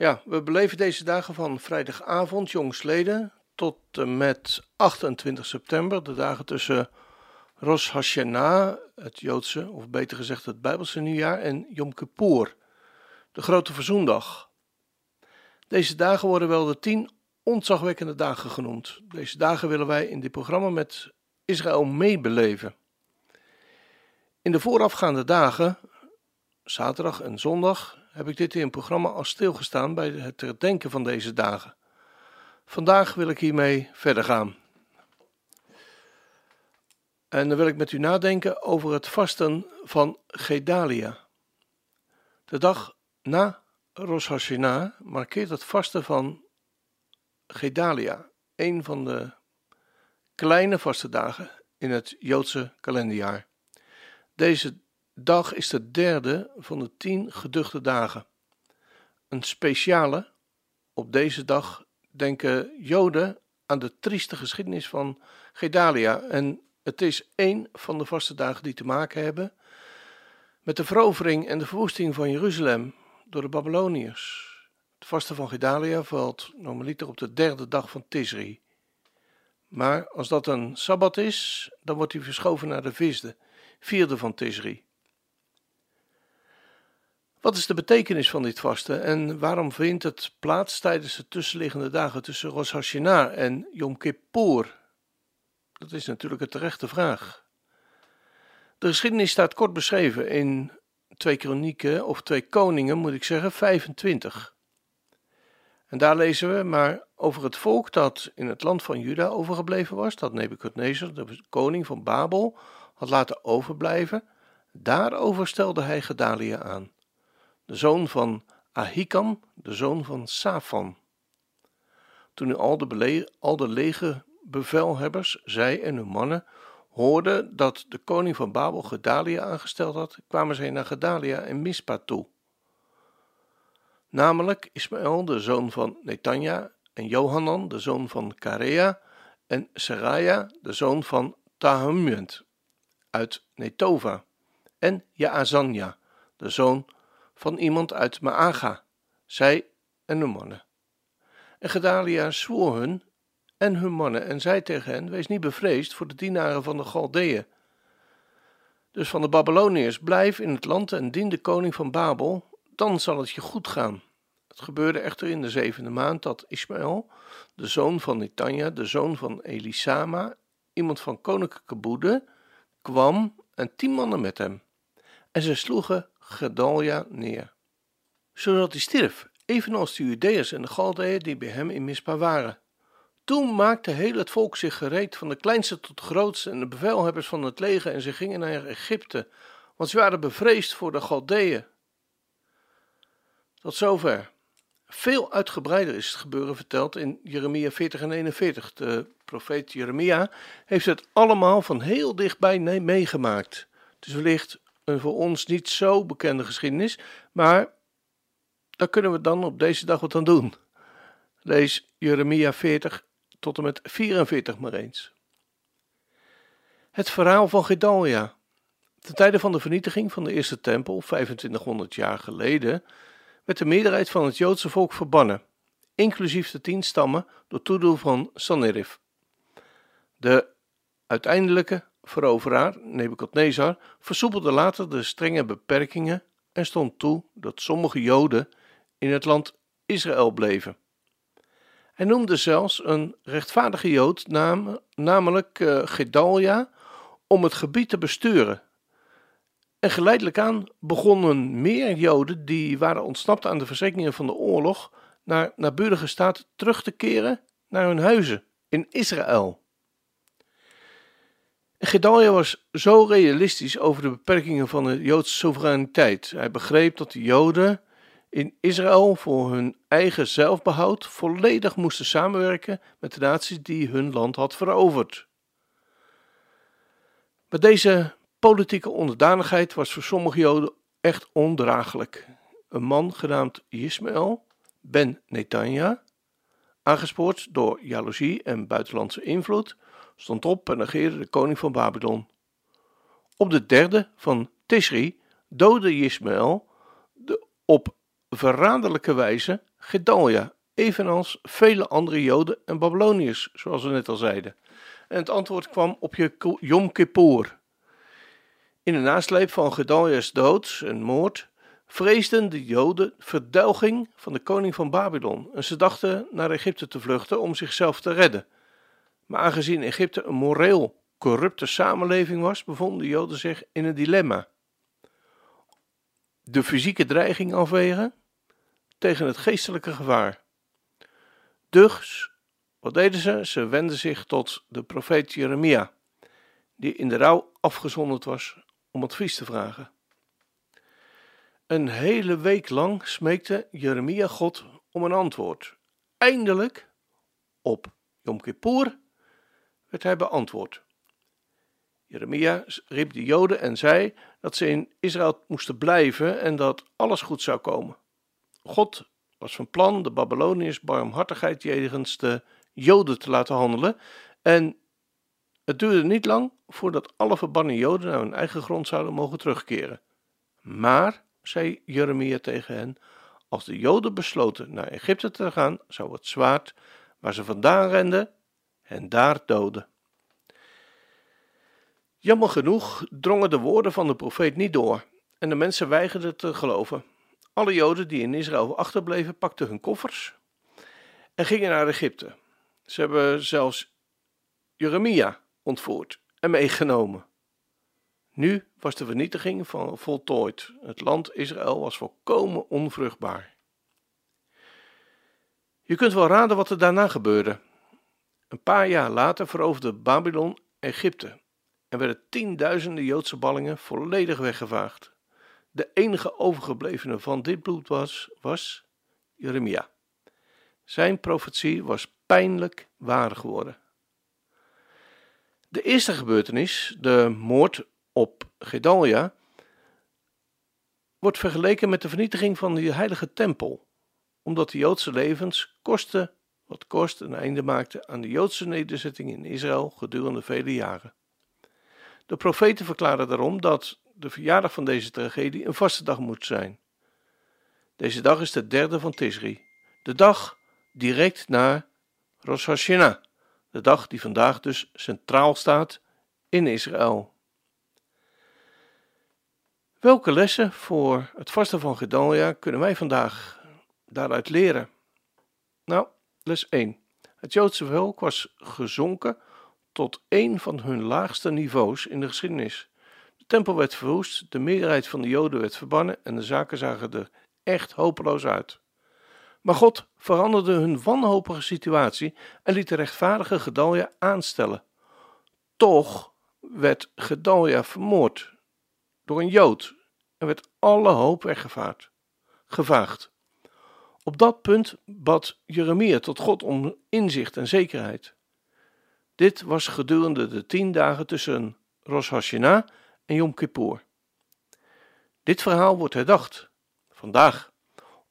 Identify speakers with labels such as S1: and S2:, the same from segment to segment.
S1: Ja, we beleven deze dagen van vrijdagavond jongsleden tot en met 28 september, de dagen tussen Rosh Hashanah, het Joodse, of beter gezegd het Bijbelse nieuwjaar, en Yom Kippur, de grote verzoendag. Deze dagen worden wel de tien ontzagwekkende dagen genoemd. Deze dagen willen wij in dit programma met Israël meebeleven. In de voorafgaande dagen, zaterdag en zondag, heb ik dit in het programma al stilgestaan bij het herdenken van deze dagen. Vandaag wil ik hiermee verder gaan. En dan wil ik met u nadenken over het vasten van Gedalia. De dag na Rosh Hashanah markeert het vasten van Gedalia, een van de kleine vastendagen in het Joodse kalenderjaar. Deze dag is de derde van de tien geduchte dagen. Een speciale, op deze dag denken Joden aan de trieste geschiedenis van Gedalia en het is één van de vaste dagen die te maken hebben met de verovering en de verwoesting van Jeruzalem door de Babyloniërs. Het vaste van Gedalia valt normaliter op de derde dag van Tisri. Maar als dat een sabbat is, dan wordt hij verschoven naar de vierde, vierde van Tisri. Wat is de betekenis van dit vasten en waarom vindt het plaats tijdens de tussenliggende dagen tussen Rosh Hashanah en Yom Kippur? Dat is natuurlijk een terechte vraag. De geschiedenis staat kort beschreven in twee kronieken, of twee koningen moet ik zeggen, 25. En daar lezen we maar over het volk dat in het land van Juda overgebleven was, dat Nebukadnezar, de koning van Babel, had laten overblijven. Daarover stelde hij Gedalia aan de zoon van Ahikam, de zoon van Safan. Toen al de, al de legerbevelhebbers, zij en hun mannen, hoorden dat de koning van Babel Gedalia aangesteld had, kwamen zij naar Gedalia en Mispa toe. Namelijk Ismaël, de zoon van Netanja, en Johanan, de zoon van Karea, en Seraya, de zoon van Tahumment, uit Netova, en Jaazania, de zoon van iemand uit Maaga, zij en hun mannen. En Gedalia zwoer hun en hun mannen en zei tegen hen: Wees niet bevreesd voor de dienaren van de Galdeeën. Dus van de Babyloniërs, blijf in het land en dien de koning van Babel, dan zal het je goed gaan. Het gebeurde echter in de zevende maand dat Ismaël, de zoon van Netanja, de zoon van Elisama, iemand van koninklijke boede, kwam en tien mannen met hem. En zij sloegen Gedalia neer, zodat hij stierf, evenals de Judeërs en de Galdeën die bij hem in Mispa waren. Toen maakte heel het volk zich gereed, van de kleinste tot de grootste, en de bevelhebbers van het leger, en ze gingen naar Egypte, want ze waren bevreesd voor de Galdeën. Tot zover. Veel uitgebreider is het gebeuren verteld in Jeremia 40 en 41. De profeet Jeremia heeft het allemaal van heel dichtbij meegemaakt. Dus wellicht een voor ons niet zo bekende geschiedenis, maar daar kunnen we dan op deze dag wat aan doen. Lees Jeremia 40 tot en met 44 maar eens. Het verhaal van Gedalia. Ten tijde van de vernietiging van de eerste tempel, 2500 jaar geleden, werd de meerderheid van het Joodse volk verbannen, inclusief de tien stammen, door toedoen van Sanherib. De uiteindelijke veroveraar, Nebukadnezar, versoepelde later de strenge beperkingen en stond toe dat sommige Joden in het land Israël bleven. Hij noemde zelfs een rechtvaardige Jood, namelijk uh, Gedalia, om het gebied te besturen. En geleidelijk aan begonnen meer Joden die waren ontsnapt aan de verzekeringen van de oorlog naar naburige staten terug te keren naar hun huizen in Israël. Gedalia was zo realistisch over de beperkingen van de Joodse soevereiniteit. Hij begreep dat de Joden in Israël voor hun eigen zelfbehoud volledig moesten samenwerken met de naties die hun land had veroverd. Maar deze politieke onderdanigheid was voor sommige Joden echt ondraaglijk. Een man genaamd Ismaël ben Netanja, aangespoord door jaloezie en buitenlandse invloed, stond op en negeerde de koning van Babylon. Op de derde van Tishri doodde Ismaël de op verraderlijke wijze Gedalia, evenals vele andere Joden en Babyloniërs, zoals we net al zeiden. En het antwoord kwam op je Yom Kippur. In de nasleep van Gedalia's dood en moord vreesden de Joden verdelging van de koning van Babylon en ze dachten naar Egypte te vluchten om zichzelf te redden. Maar aangezien Egypte een moreel corrupte samenleving was, bevonden de Joden zich in een dilemma. De fysieke dreiging afwegen tegen het geestelijke gevaar. Dus, wat deden ze? Ze wenden zich tot de profeet Jeremia, die in de rouw afgezonderd was om advies te vragen. Een hele week lang smeekte Jeremia God om een antwoord. Eindelijk, op Yom Kippur, werd hij beantwoord. Jeremia riep de Joden en zei dat ze in Israël moesten blijven en dat alles goed zou komen. God was van plan de Babyloniërs barmhartigheid jegens de Joden te laten handelen en het duurde niet lang voordat alle verbannen Joden naar hun eigen grond zouden mogen terugkeren. Maar, zei Jeremia tegen hen, als de Joden besloten naar Egypte te gaan, zou het zwaard waar ze vandaan renden hen daar doden. Jammer genoeg drongen de woorden van de profeet niet door en de mensen weigerden te geloven. Alle Joden die in Israël achterbleven pakten hun koffers en gingen naar Egypte. Ze hebben zelfs Jeremia ontvoerd en meegenomen. Nu was de vernietiging van voltooid. Het land Israël was volkomen onvruchtbaar. Je kunt wel raden wat er daarna gebeurde. Een paar jaar later veroverde Babylon Egypte en werden tienduizenden Joodse ballingen volledig weggevaagd. De enige overgeblevene van dit bloed was, was Jeremia. Zijn profetie was pijnlijk waar geworden. De eerste gebeurtenis, de moord op Gedalia, wordt vergeleken met de vernietiging van de heilige tempel, omdat de Joodse levens kosten wat kost een einde maakten aan de Joodse nederzetting in Israël gedurende vele jaren. De profeten verklaren daarom dat de verjaardag van deze tragedie een vaste dag moet zijn. Deze dag is de derde van Tisri, de dag direct na Rosh Hashanah, de dag die vandaag dus centraal staat in Israël. Welke lessen voor het vasten van Gedalia kunnen wij vandaag daaruit leren? Nou, les 1. Het Joodse volk was gezonken tot een van hun laagste niveaus in de geschiedenis. De tempel werd verwoest, de meerderheid van de Joden werd verbannen en de zaken zagen er echt hopeloos uit. Maar God veranderde hun wanhopige situatie en liet de rechtvaardige Gedalia aanstellen. Toch werd Gedalia vermoord door een Jood en werd alle hoop weggevaagd. Op dat punt bad Jeremia tot God om inzicht en zekerheid. Dit was gedurende de tien dagen tussen Rosh Hashanah en Yom Kippur. Dit verhaal wordt herdacht, vandaag,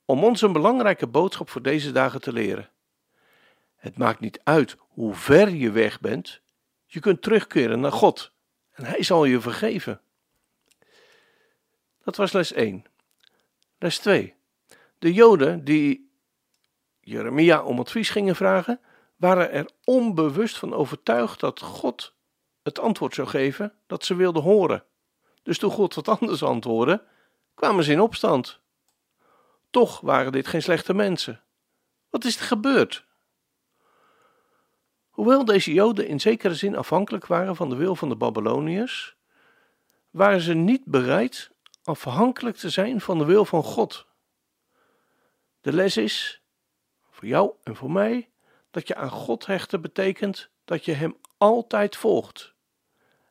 S1: om ons een belangrijke boodschap voor deze dagen te leren. Het maakt niet uit hoe ver je weg bent, je kunt terugkeren naar God en Hij zal je vergeven. Dat was les 1. Les 2. De Joden die Jeremia om advies gingen vragen, waren er onbewust van overtuigd dat God het antwoord zou geven dat ze wilden horen. Dus toen God wat anders antwoordde, kwamen ze in opstand. Toch waren dit geen slechte mensen. Wat is er gebeurd? Hoewel deze Joden in zekere zin afhankelijk waren van de wil van de Babyloniërs, waren ze niet bereid afhankelijk te zijn van de wil van God. De les is, voor jou en voor mij, dat je aan God hechten betekent dat je Hem altijd volgt.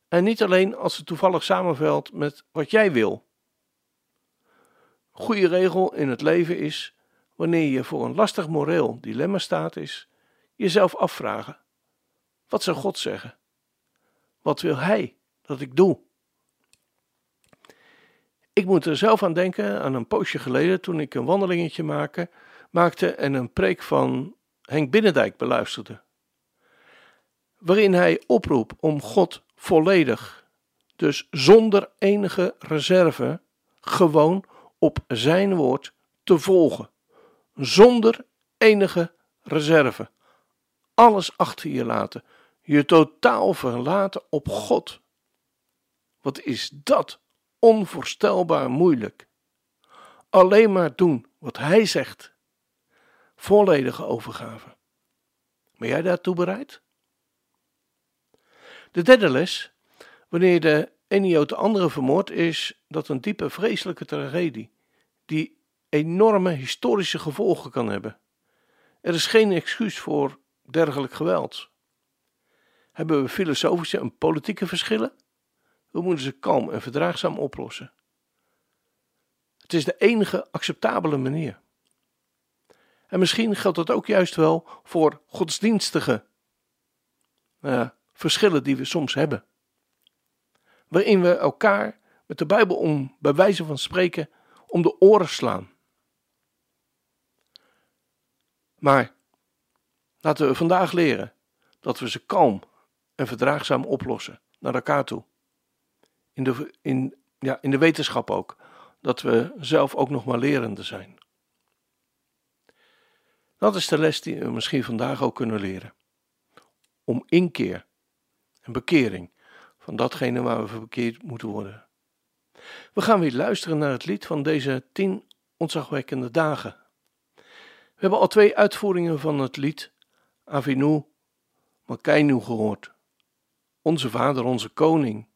S1: En niet alleen als het toevallig samenvalt met wat jij wil. goede regel in het leven is, wanneer je voor een lastig moreel dilemma staat, is jezelf afvragen: wat zou God zeggen? Wat wil Hij dat ik doe? Ik moet er zelf aan denken aan een poosje geleden toen ik een wandelingetje maakte, maakte en een preek van Henk Binnendijk beluisterde. Waarin hij oproep om God volledig, dus zonder enige reserve, gewoon op zijn woord te volgen. Zonder enige reserve. Alles achter je laten. Je totaal verlaten op God. Wat is dat onvoorstelbaar moeilijk. Alleen maar doen wat Hij zegt. Volledige overgave. Ben jij daartoe bereid? De derde les, wanneer de ene de andere vermoordt, is dat een diepe vreselijke tragedie, die enorme historische gevolgen kan hebben. Er is geen excuus voor dergelijk geweld. Hebben we filosofische en politieke verschillen? We moeten ze kalm en verdraagzaam oplossen. Het is de enige acceptabele manier. En misschien geldt dat ook juist wel voor godsdienstige uh, verschillen die we soms hebben. Waarin we elkaar met de Bijbel om, bij wijze van spreken, om de oren slaan. Maar laten we vandaag leren dat we ze kalm en verdraagzaam oplossen naar elkaar toe in de, in, ja, in de wetenschap ook, dat we zelf ook nog maar lerende zijn. Dat is de les die we misschien vandaag ook kunnen leren. Om inkeer en bekering van datgene waar we bekeerd moeten worden. We gaan weer luisteren naar het lied van deze tien ontzagwekkende dagen. We hebben al twee uitvoeringen van het lied Avinu Makainu gehoord. Onze Vader, onze Koning,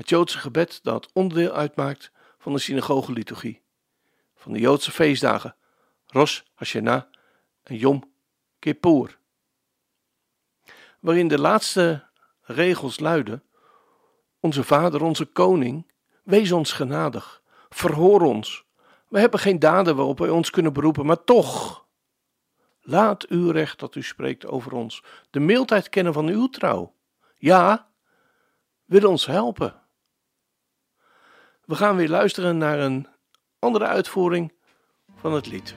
S1: het Joodse gebed dat onderdeel uitmaakt van de synagogeliturgie, van de Joodse feestdagen Rosh Hashanah en Yom Kippur. Waarin de laatste regels luiden: Onze Vader, onze Koning, wees ons genadig, verhoor ons. We hebben geen daden waarop wij ons kunnen beroepen, maar toch. Laat uw recht dat u spreekt over ons, de mildheid kennen van uw trouw. Ja, wil ons helpen. We gaan weer luisteren naar een andere uitvoering van het lied.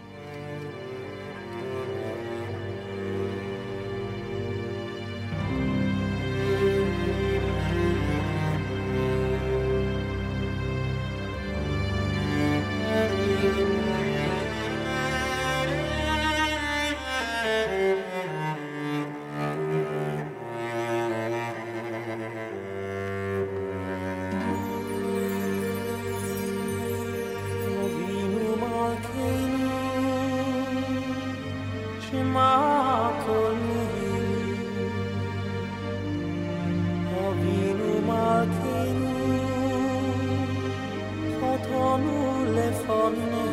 S1: on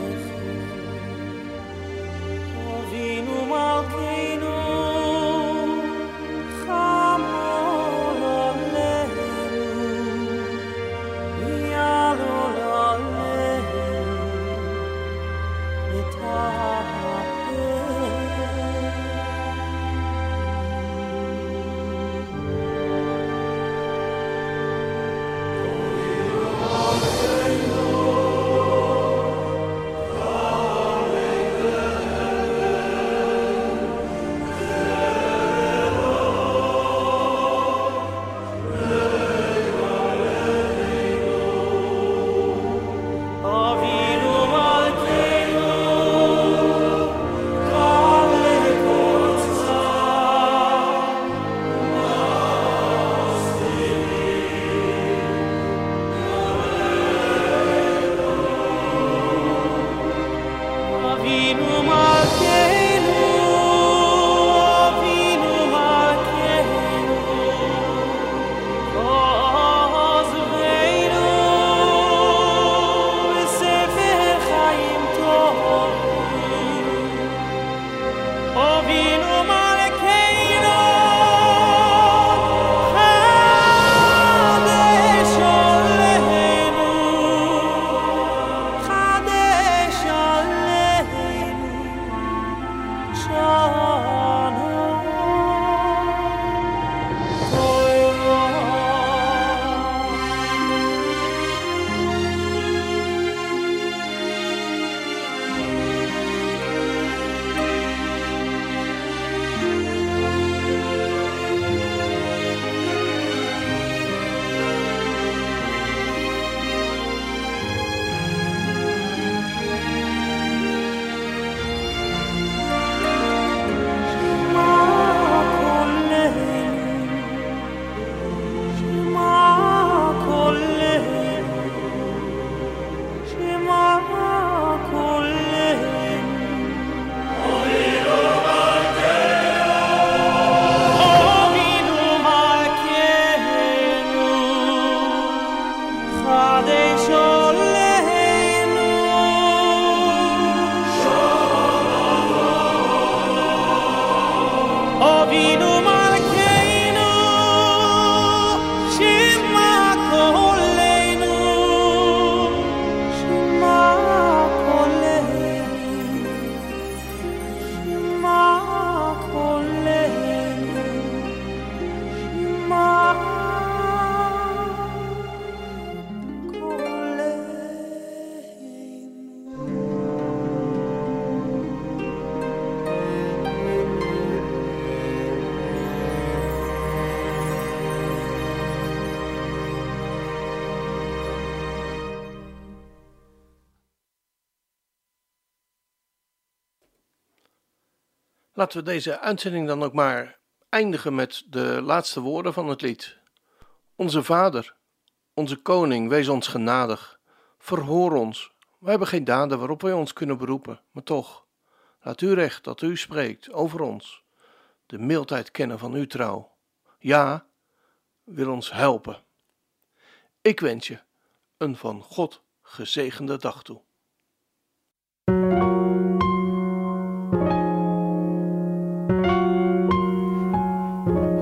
S1: Laten we deze uitzending dan ook maar eindigen met de laatste woorden van het lied. Onze Vader, onze Koning, wees ons genadig. Verhoor ons. We hebben geen daden waarop wij ons kunnen beroepen, maar toch, laat u recht dat u spreekt over ons. De mildheid kennen van uw trouw. Ja, wil ons helpen. Ik wens je een van God gezegende dag toe.